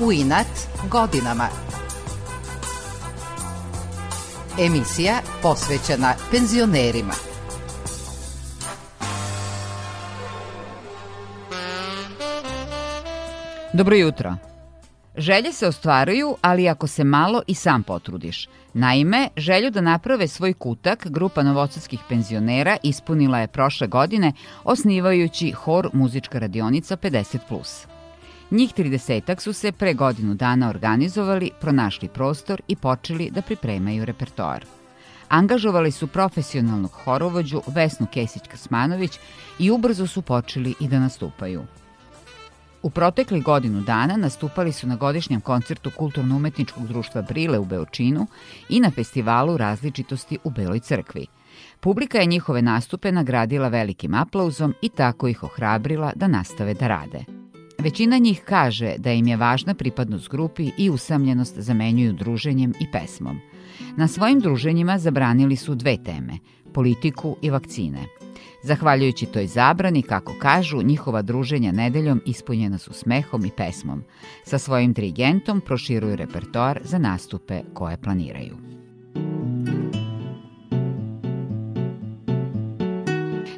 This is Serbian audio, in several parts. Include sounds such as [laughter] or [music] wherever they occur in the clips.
U inat godinama. Emisija posvećena penzionerima. Dobro jutro. Želje se ostvaruju, ali ako se malo i sam potrudiš. Naime, želju da naprave svoj kutak grupa novosadskih penzionera ispunila je prošle godine osnivajući hor muzička radionica 50+. Njih 30 su se pre godinu dana organizovali, pronašli prostor i počeli da pripremaju repertoar. Angažovali su profesionalnog horovođu Vesnu Kesić-Kasmanović i ubrzo su počeli i da nastupaju – U protekli godinu dana nastupali su na godišnjem koncertu Kulturno-umetničkog društva Brile u Beočinu i na festivalu različitosti u Beloj crkvi. Publika je njihove nastupe nagradila velikim aplauzom i tako ih ohrabrila da nastave da rade. Većina njih kaže da im je važna pripadnost grupi i usamljenost zamenjuju druženjem i pesmom. Na svojim druženjima zabranili su dve teme – politiku i vakcine – Zahvaljujući toj zabrani, kako kažu, njihova druženja nedeljom ispunjena su smehom i pesmom. Sa svojim dirigentom proširuju repertoar za nastupe koje planiraju.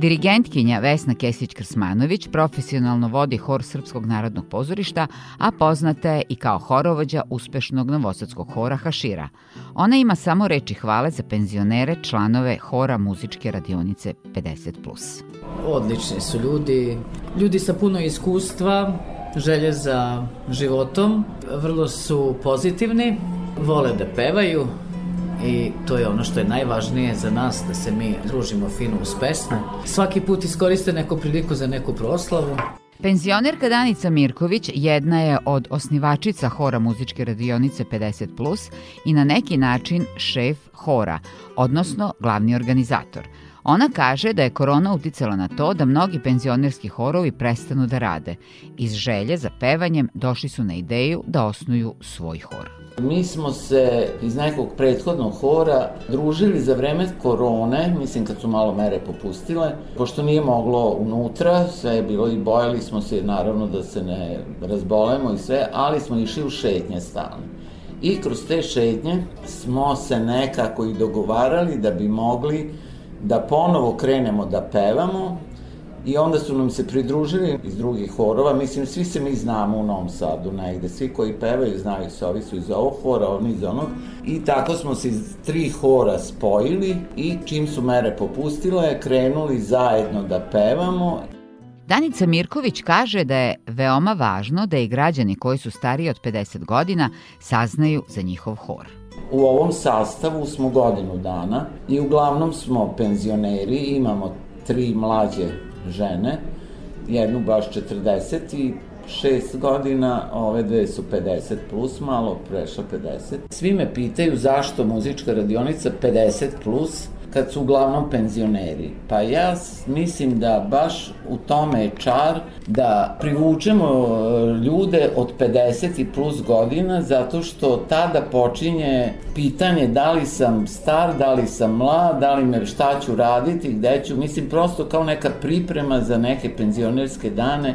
Dirigentkinja Vesna Kesić-Krsmanović profesionalno vodi hor Srpskog narodnog pozorišta, a poznata je i kao horovođa uspešnog novosadskog hora Hašira. Ona ima samo reči hvale za penzionere, članove hora muzičke radionice 50+. Odlični su ljudi, ljudi sa puno iskustva, želje za životom, vrlo su pozitivni, vole da pevaju, i to je ono što je najvažnije za nas, da se mi družimo fino uz pesme. Svaki put iskoriste neku priliku za neku proslavu. Penzionerka Danica Mirković jedna je od osnivačica hora muzičke radionice 50+, i na neki način šef hora, odnosno glavni organizator. Ona kaže da je korona uticala na to da mnogi penzionerski horovi prestanu da rade. Iz želje za pevanjem došli su na ideju da osnuju svoj hor. Mi smo se iz nekog prethodnog hora družili za vreme korone, mislim kad su malo mere popustile, pošto nije moglo unutra, sve je bilo i bojali smo se naravno da se ne razbolemo i sve, ali smo išli u šetnje stalno. I kroz te šetnje smo se nekako i dogovarali da bi mogli da ponovo krenemo da pevamo, I onda su nam se pridružili iz drugih horova, mislim, svi se mi znamo u Novom Sadu negde, svi koji pevaju znaju se, ovi su iz ovog hora, oni iz onog. I tako smo se iz tri hora spojili i čim su mere popustile, krenuli zajedno da pevamo. Danica Mirković kaže da je veoma važno da i građani koji su stariji od 50 godina saznaju za njihov hor. U ovom sastavu smo godinu dana i uglavnom smo penzioneri, imamo tri mlađe žene, jednu baš 40 i 6 godina, ove dve su 50 plus, malo prešla 50. Svi me pitaju zašto muzička radionica 50 plus, kad su uglavnom penzioneri. Pa ja mislim da baš u tome je čar da privučemo e, ljude od 50 i plus godina zato što tada počinje pitanje da li sam star, da li sam mlad, da li me šta ću raditi, gde ću, mislim prosto kao neka priprema za neke penzionerske dane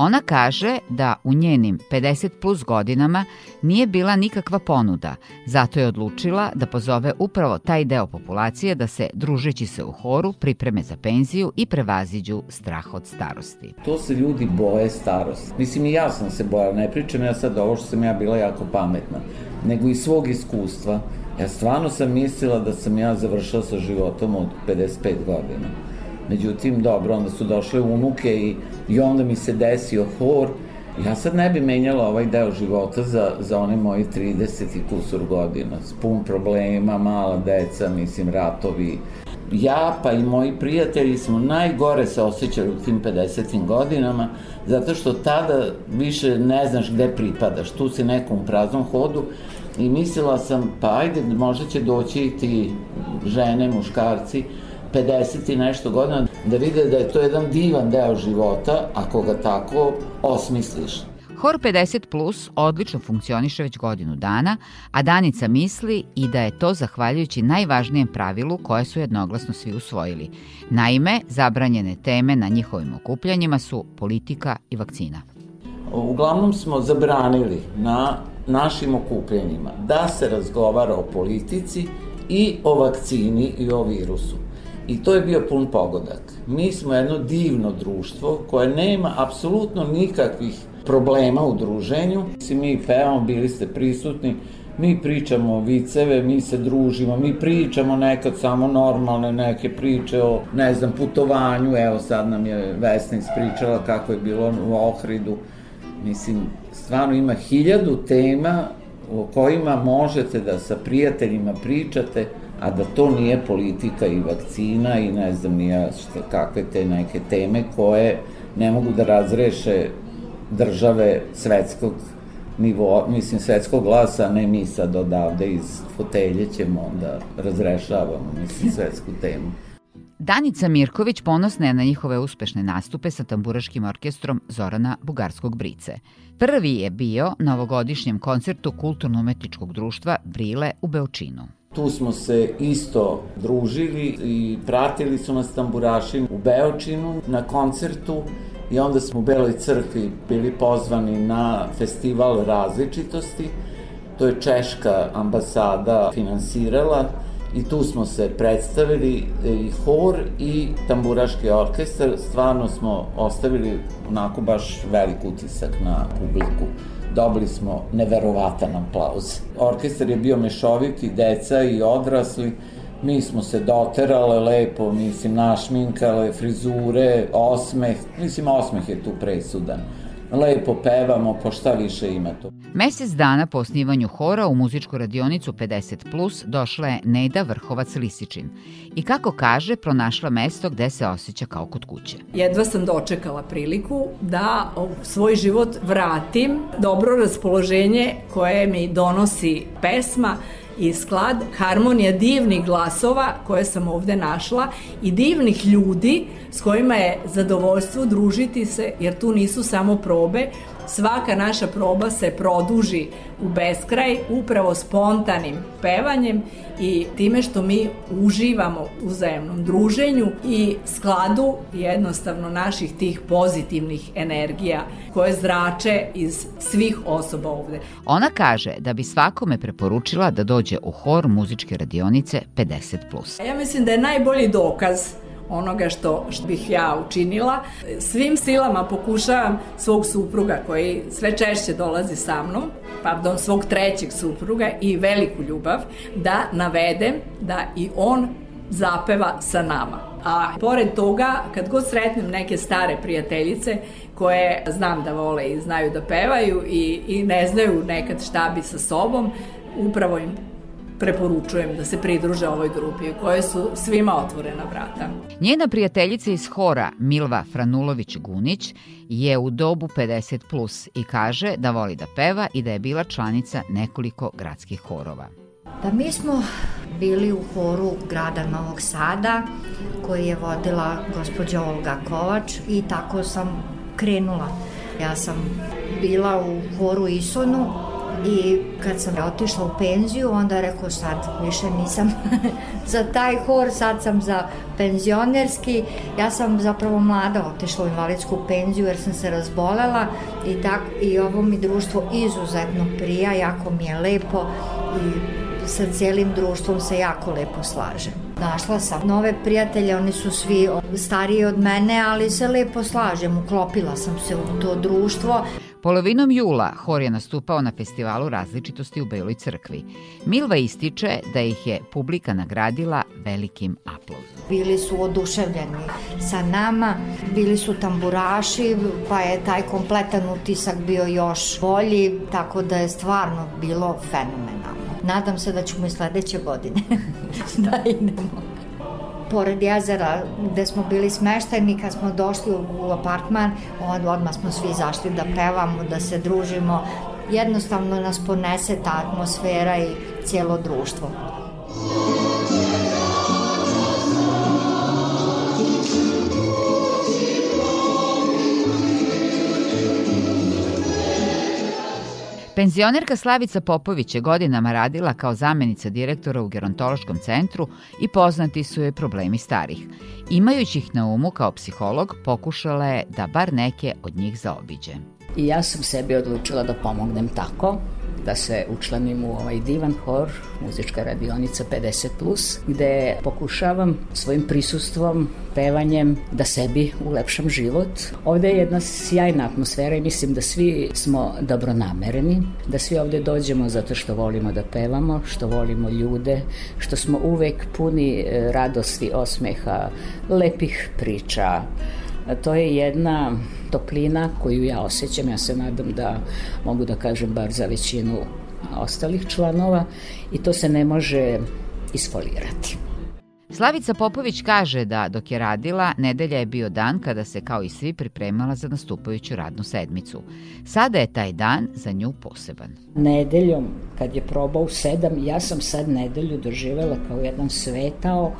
Ona kaže da u njenim 50 plus godinama nije bila nikakva ponuda, zato je odlučila da pozove upravo taj deo populacije da se, družeći se u horu, pripreme za penziju i prevaziđu strah od starosti. To se ljudi boje starosti. Mislim i ja sam se bojala, ne pričam ja sad ovo što sam ja bila jako pametna, nego i svog iskustva. Ja stvarno sam mislila da sam ja završila sa životom od 55 godina Međutim, dobro, onda su došle unuke i, i onda mi se desio hor. Ja sad ne bi menjala ovaj deo života za, za one moji 30 i kusur godina. S pun problema, mala deca, mislim, ratovi. Ja pa i moji prijatelji smo najgore se osjećali u tim 50. godinama, zato što tada više ne znaš gde pripadaš. Tu si nekom praznom hodu i mislila sam, pa ajde, možda će doći i ti žene, muškarci, 50 i nešto godina, da vide da je to jedan divan deo života, ako ga tako osmisliš. Hor 50 Plus odlično funkcioniše već godinu dana, a Danica misli i da je to zahvaljujući najvažnijem pravilu koje su jednoglasno svi usvojili. Naime, zabranjene teme na njihovim okupljanjima su politika i vakcina. uglavnom smo zabranili na našim okupljenjima da se razgovara o politici i o vakcini i o virusu. I to je bio pun pogodak. Mi smo jedno divno društvo koje nema apsolutno nikakvih problema u druženju. Mi pevamo, bili ste prisutni, mi pričamo viceve, mi se družimo, mi pričamo nekad samo normalne neke priče o, ne znam, putovanju, evo sad nam je Vesna ispričala kako je bilo u Ohridu. Mislim, stvarno ima hiljadu tema o kojima možete da sa prijateljima pričate, a da to nije politika i vakcina i ne znam nija šta, kakve te neke teme koje ne mogu da razreše države svetskog nivo, mislim, svetskog glasa, ne mi sad odavde iz fotelje ćemo onda razrešavamo, mislim, svetsku temu. Danica Mirković ponosna je na njihove uspešne nastupe sa tamburaškim orkestrom Zorana Bugarskog Brice. Prvi je bio na ovogodišnjem koncertu Kulturno-umetničkog društva Brile u Beočinu. Tu smo se isto družili i pratili su nas tamburaši u Beočinu na koncertu i onda smo u Beloj crkvi bili pozvani na festival različitosti. To je Češka ambasada finansirala i tu smo se predstavili e, i hor i tamburaški orkestar. Stvarno smo ostavili onako baš velik utisak na publiku. Dobili smo neverovatan aplauz. Orkestar je bio mešoviti, deca i odrasli mi smo se doterale lepo, mislim, našminkale, frizure, osmeh, mislim, osmeh je tu presudan. Lepo pevamo, po šta više ima tu. Mesec dana po osnivanju hora u muzičku radionicu 50 Plus došla je Neda Vrhovac-Lisičin i kako kaže, pronašla mesto gde se osjeća kao kod kuće. Jedva sam dočekala priliku da svoj život vratim dobro raspoloženje koje mi donosi pesma, i sklad, harmonija divnih glasova koje sam ovde našla i divnih ljudi s kojima je zadovoljstvo družiti se, jer tu nisu samo probe, svaka naša proba se produži u beskraj upravo spontanim pevanjem i time što mi uživamo u zajemnom druženju i skladu jednostavno naših tih pozitivnih energija koje zrače iz svih osoba ovde. Ona kaže da bi svakome preporučila da dođe u hor muzičke radionice 50+. Ja mislim da je najbolji dokaz onoga što, što bih ja učinila. Svim silama pokušavam svog supruga koji sve češće dolazi sa mnom, pardon, svog trećeg supruga i veliku ljubav, da navedem da i on zapeva sa nama. A pored toga, kad god sretnem neke stare prijateljice koje znam da vole i znaju da pevaju i, i ne znaju nekad šta bi sa sobom, upravo im preporučujem da se pridruže ovoj grupi u kojoj su svima otvorena vrata. Njena prijateljica iz hora Milva Franulović-Gunić je u dobu 50 plus i kaže da voli da peva i da je bila članica nekoliko gradskih horova. Pa mi smo bili u horu grada Novog Sada koji je vodila gospođa Olga Kovač i tako sam krenula. Ja sam bila u horu Isonu i kad sam otišla u penziju, onda rekao sad više nisam [laughs] za taj hor, sad sam za penzionerski. Ja sam zapravo mlada otišla u invalidsku penziju jer sam se razbolela i, tako, i ovo mi društvo izuzetno prija, jako mi je lepo i sa cijelim društvom se jako lepo slažem. Našla sam nove prijatelje, oni su svi stariji od mene, ali se lepo slažem, uklopila sam se u to društvo. Polovinom jula hor je nastupao na festivalu različitosti u Beloj crkvi. Milva ističe da ih je publika nagradila velikim aplauzom. Bili su oduševljeni sa nama, bili su tamburaši, pa je taj kompletan utisak bio još bolji, tako da je stvarno bilo fenomenalno. Nadam se da ćemo i sledeće godine [laughs] da idemo pored jezera gde smo bili smešteni, kad smo došli u apartman, od, odmah smo svi zašli da pevamo, da se družimo. Jednostavno nas ponese ta atmosfera i cijelo društvo. Penzionerka Slavica Popović je godinama radila kao zamenica direktora u gerontološkom centru i poznati su joj problemi starih. Imajući ih na umu kao psiholog, pokušala je da bar neke od njih zaobiđe. I ja sam sebi odlučila da pomognem tako da se učlanim u ovaj divan hor, muzička radionica 50+, plus, gde pokušavam svojim prisustvom, pevanjem, da sebi ulepšam život. Ovde je jedna sjajna atmosfera i mislim da svi smo dobronamereni, da svi ovde dođemo zato što volimo da pevamo, što volimo ljude, što smo uvek puni e, radosti, osmeha, lepih priča, To je jedna toplina koju ja osjećam, ja se nadam da mogu da kažem bar za većinu ostalih članova i to se ne može isfolirati. Slavica Popović kaže da dok je radila, nedelja je bio dan kada se kao i svi pripremala za nastupajuću radnu sedmicu. Sada je taj dan za nju poseban. Nedeljom, kad je probao sedam, ja sam sad nedelju doživela kao jedan svetao,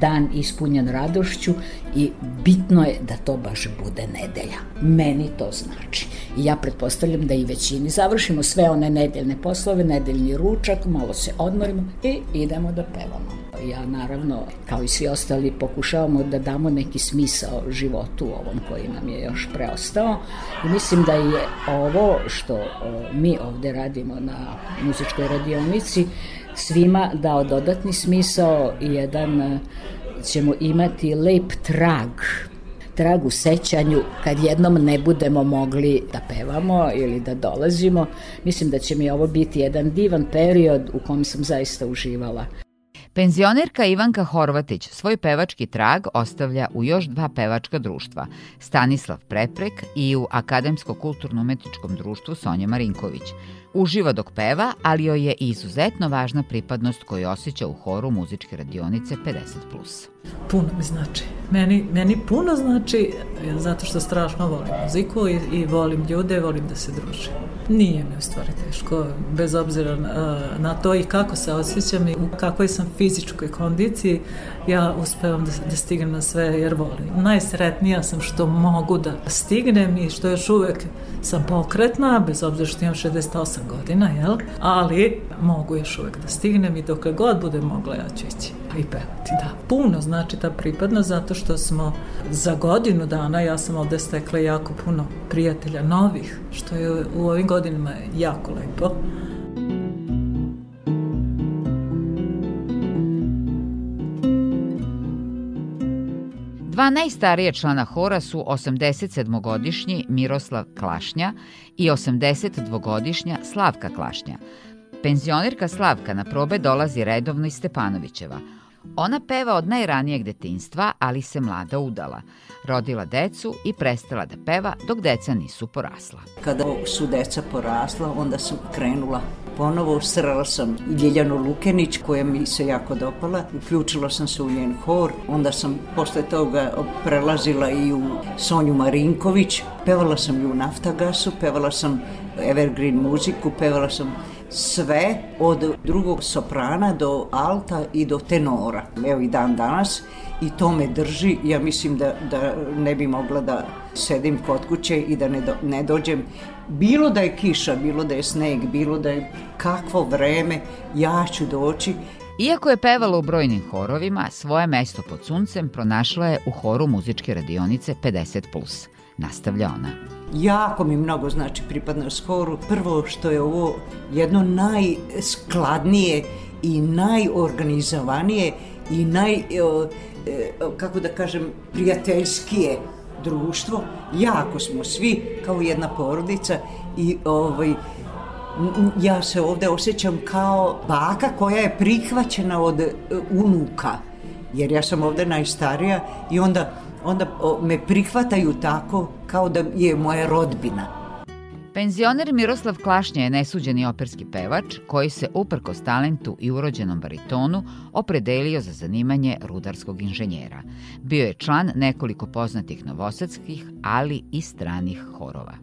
dan ispunjen radošću i bitno je da to baš bude nedelja. Meni to znači. I ja pretpostavljam da i većini završimo sve one nedeljne poslove, nedeljni ručak, malo se odmorimo i idemo da pevamo. Ja naravno, kao i svi ostali, pokušavamo da damo neki smisao životu ovom koji nam je još preostao i mislim da je ovo što mi ovde radimo na muzičkoj radionici svima dao dodatni smisao i jedan ćemo imati lep trag trag u sećanju kad jednom ne budemo mogli da pevamo ili da dolazimo. Mislim da će mi ovo biti jedan divan period u kom sam zaista uživala. Penzionerka Ivanka Horvatić svoj pevački trag ostavlja u još dva pevačka društva, Stanislav Preprek i u Akademsko-kulturno-umetničkom društvu Sonja Marinković. Uživa dok peva, ali joj je izuzetno važna pripadnost koju osjeća u horu muzičke radionice 50+. Puno mi znači. Meni, meni puno znači zato što strašno volim muziku i, i volim ljude, volim da se družim. Nije mi u stvari teško, bez obzira na, na to i kako se osjećam i u kakvoj sam fizičkoj kondiciji, ja uspevam da, da stignem na sve jer volim. Najsretnija sam što mogu da stignem i što još uvek sam pokretna, bez obzira što imam 68 godina, jel? Ali mogu još uvek da stignem i dok god bude mogla ja ću ići i pevati, da. Puno znači ta pripadnost zato što smo za godinu dana, ja sam ovde stekla jako puno prijatelja novih, što je u ovim godinama jako lepo. Dva najstarije člana hora su 87-godišnji Miroslav Klašnja i 82-godišnja Slavka Klašnja. Penzionerka Slavka na probe dolazi redovno iz Stepanovićeva. Ona peva od najranijeg detinstva, ali se mlada udala. Rodila decu i prestala da peva dok deca nisu porasla. Kada su deca porasla, onda sam krenula ponovo. Srala sam Ljiljanu Lukenić koja mi se jako dopala. Uključila sam se u njen hor. Onda sam posle toga prelazila i u Sonju Marinković. Pevala sam i u Naftagasu, pevala sam Evergreen muziku, pevala sam sve od drugog soprana do alta i do tenora. Evo i dan danas i to me drži. Ja mislim da, da ne bi mogla da sedim kod kuće i da ne, do, ne dođem. Bilo da je kiša, bilo da je sneg, bilo da je kakvo vreme, ja ću doći Iako je pevala u brojnim horovima, svoje mesto pod suncem pronašla je u horu muzičke radionice 50+. Nastavlja ona. Jako mi mnogo znači pripadnost horu. Prvo što je ovo jedno najskladnije i najorganizovanije i naj, e, kako da kažem, prijateljskije društvo. Jako smo svi kao jedna porodica i ovaj, ja se ovde osjećam kao baka koja je prihvaćena od e, unuka, jer ja sam ovde najstarija i onda onda me prihvataju tako kao da je moja rodbina. Penzioner Miroslav Klašnja je nesuđeni operski pevač koji se uprkos talentu i urođenom baritonu opredelio za zanimanje rudarskog inženjera. Bio je član nekoliko poznatih novosadskih, ali i stranih horova.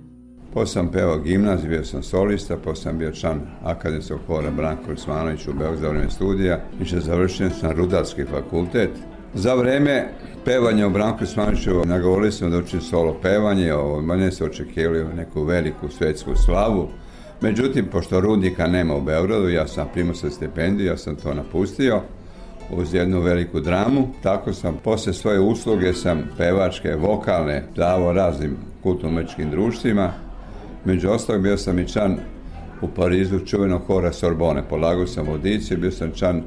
Posle sam pevao gimnaziju, bio sam solista, posle sam bio član akademskog hora Branko Ismanović u Beogradu studija i što završen sam rudarski fakultet. Za vreme pevanja u Branku Smanićevu nagovorili smo da učim solo pevanje, ovo, mene se očekivali neku veliku svetsku slavu. Međutim, pošto rudnika nema u Beogradu, ja sam primao sa stipendiju, ja sam to napustio uz jednu veliku dramu. Tako sam posle svoje usluge sam pevačke, vokalne, davo raznim kulturno društvima Među ostalog bio sam i član u Parizu čuvenog hora Sorbone. Polagao sam audiciju, bio sam član,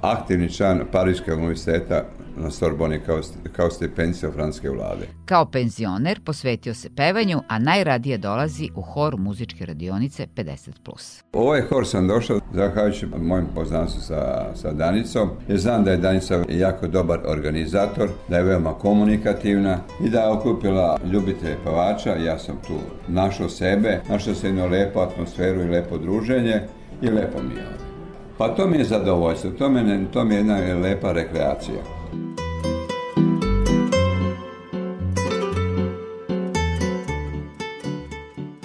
aktivni član Pariškog univerziteta na Sorboni kao, kao stipendija francuske vlade. Kao penzioner posvetio se pevanju, a najradije dolazi u hor muzičke radionice 50+. U ovaj hor sam došao zahvaljujući mojim poznanstvu sa, sa Danicom, jer znam da je Danica jako dobar organizator, da je veoma komunikativna i da je okupila ljubitelje pevača. Ja sam tu našao sebe, našao se jednu lepu atmosferu i lepo druženje i lepo mi je. Pa to mi je zadovoljstvo, to, me, to mi je jedna lepa rekreacija.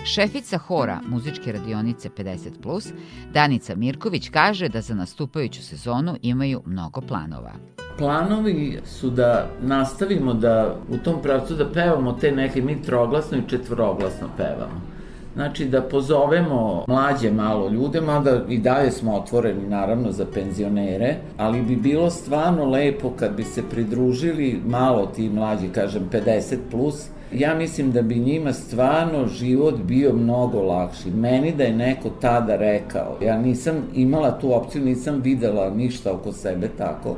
Šefica hora muzičke radionice 50+, Danica Mirković kaže da za nastupajuću sezonu imaju mnogo planova. Planovi su da nastavimo da u tom pravcu da pevamo te neke, mi troglasno i četvoroglasno pevamo. Znači da pozovemo mlađe malo ljude, mada i dalje smo otvoreni naravno za penzionere, ali bi bilo stvarno lepo kad bi se pridružili malo ti mlađi, kažem 50 plus, ja mislim da bi njima stvarno život bio mnogo lakši. Meni da je neko tada rekao, ja nisam imala tu opciju, nisam videla ništa oko sebe tako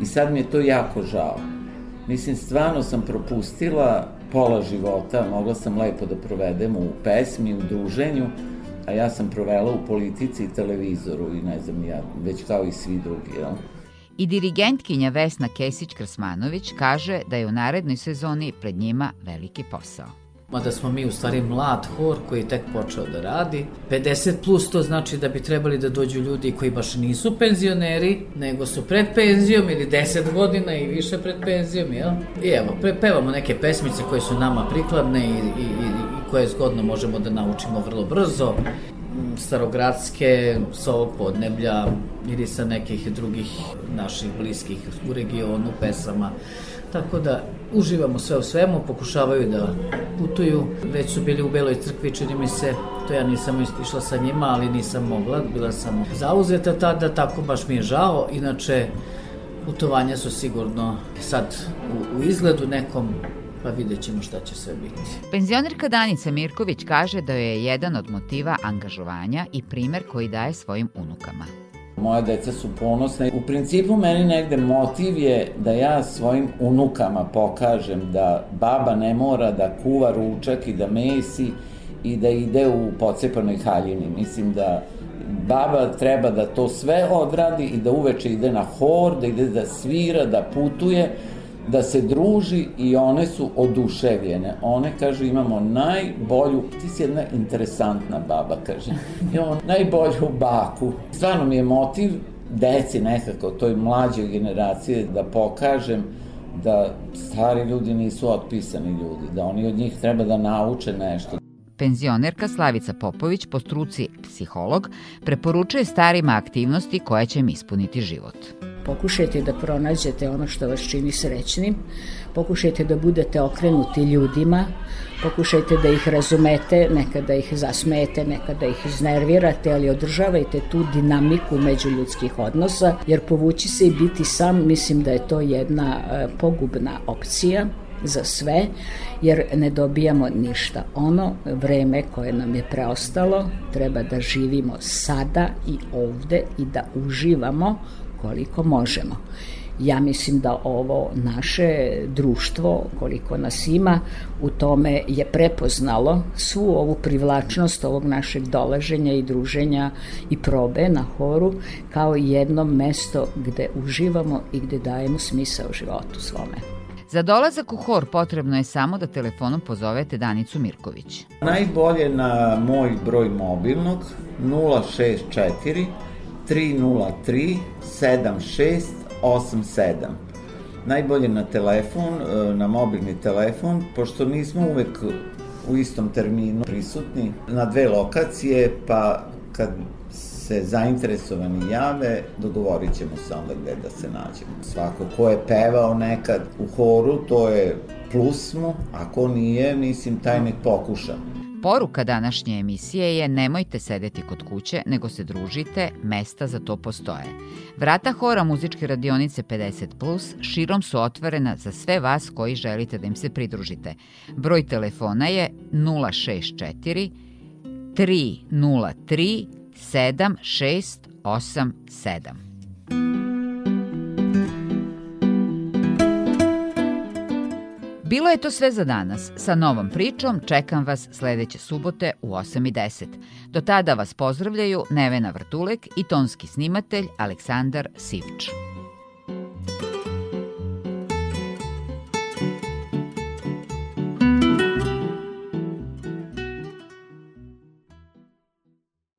i sad mi je to jako žao. Mislim, stvarno sam propustila pola života, mogla sam lepo da provedem u pesmi, u druženju, a ja sam provela u politici i televizoru i ne znam ja, već kao i svi drugi, jel? I dirigentkinja Vesna Kesić-Krsmanović kaže da je u narednoj sezoni pred njima veliki posao. Mada smo mi u stvari mlad hor koji je tek počeo da radi. 50 plus to znači da bi trebali da dođu ljudi koji baš nisu penzioneri, nego su pred penzijom ili 10 godina i više pred penzijom, jel? I evo, prepevamo neke pesmice koje su nama prikladne i, i, i, koje zgodno možemo da naučimo vrlo brzo starogradske sa ovog podneblja ili sa nekih drugih naših bliskih u regionu pesama. Tako da uživamo sve u svemu, pokušavaju da putuju. Već su bili u Beloj crkvi, čini mi se, to ja nisam išla sa njima, ali nisam mogla, bila sam zauzeta tada, tako baš mi je žao. Inače, putovanja su sigurno sad u, u izgledu nekom pa vidjet ćemo šta će sve biti. Penzionerka Danica Mirković kaže da je jedan od motiva angažovanja i primer koji daje svojim unukama. Moja deca su ponosne. U principu meni negde motiv je da ja svojim unukama pokažem da baba ne mora da kuva ručak i da mesi i da ide u pocepanoj haljini. Mislim da baba treba da to sve odradi i da uveče ide na hor, da ide da svira, da putuje, da se druži i one su oduševljene. One kažu imamo najbolju, ti si jedna interesantna baba, kaže. [laughs] Imamo najbolju baku. Stvarno mi je motiv deci nekako, toj mlađoj generaciji da pokažem da stari ljudi nisu otpisani ljudi, da oni od njih treba da nauče nešto. Penzionerka Slavica Popović, po struci psiholog, preporučuje starima aktivnosti koje će im ispuniti život. Pokušajte da pronađete ono što vas čini srećnim, pokušajte da budete okrenuti ljudima, pokušajte da ih razumete, nekada ih zasmete, nekada ih iznervirate, ali održavajte tu dinamiku međuljudskih odnosa, jer povući se i biti sam, mislim da je to jedna e, pogubna opcija za sve, jer ne dobijamo ništa. Ono vreme koje nam je preostalo treba da živimo sada i ovde i da uživamo koliko možemo. Ja mislim da ovo naše društvo, koliko nas ima, u tome je prepoznalo svu ovu privlačnost ovog našeg dolaženja i druženja i probe na horu kao jedno mesto gde uživamo i gde dajemo smisao životu svome. Za dolazak u hor potrebno je samo da telefonom pozovete Danicu Mirković. Najbolje na moj broj mobilnog 064 303 7687. Najbolje na telefon, e, na mobilni telefon, pošto nismo uvek u istom terminu prisutni na dve lokacije, pa kad se zainteresovani jave, dogovorit ćemo se onda gde da se nađemo. Svako ko je pevao nekad u horu, to je plus mu, ako nije, mislim, taj nek pokuša. Poruka današnje emisije je nemojte sedeti kod kuće, nego se družite, mesta za to postoje. Vrata hora muzičke radionice 50 Plus širom su otvorena za sve vas koji želite da im se pridružite. Broj telefona je 064 303 7687. Bilo je to sve za danas. Sa novom pričom čekam vas sledeće subote u 8.10. Do tada vas pozdravljaju Nevena Vrtulek i tonski snimatelj Aleksandar Sivč.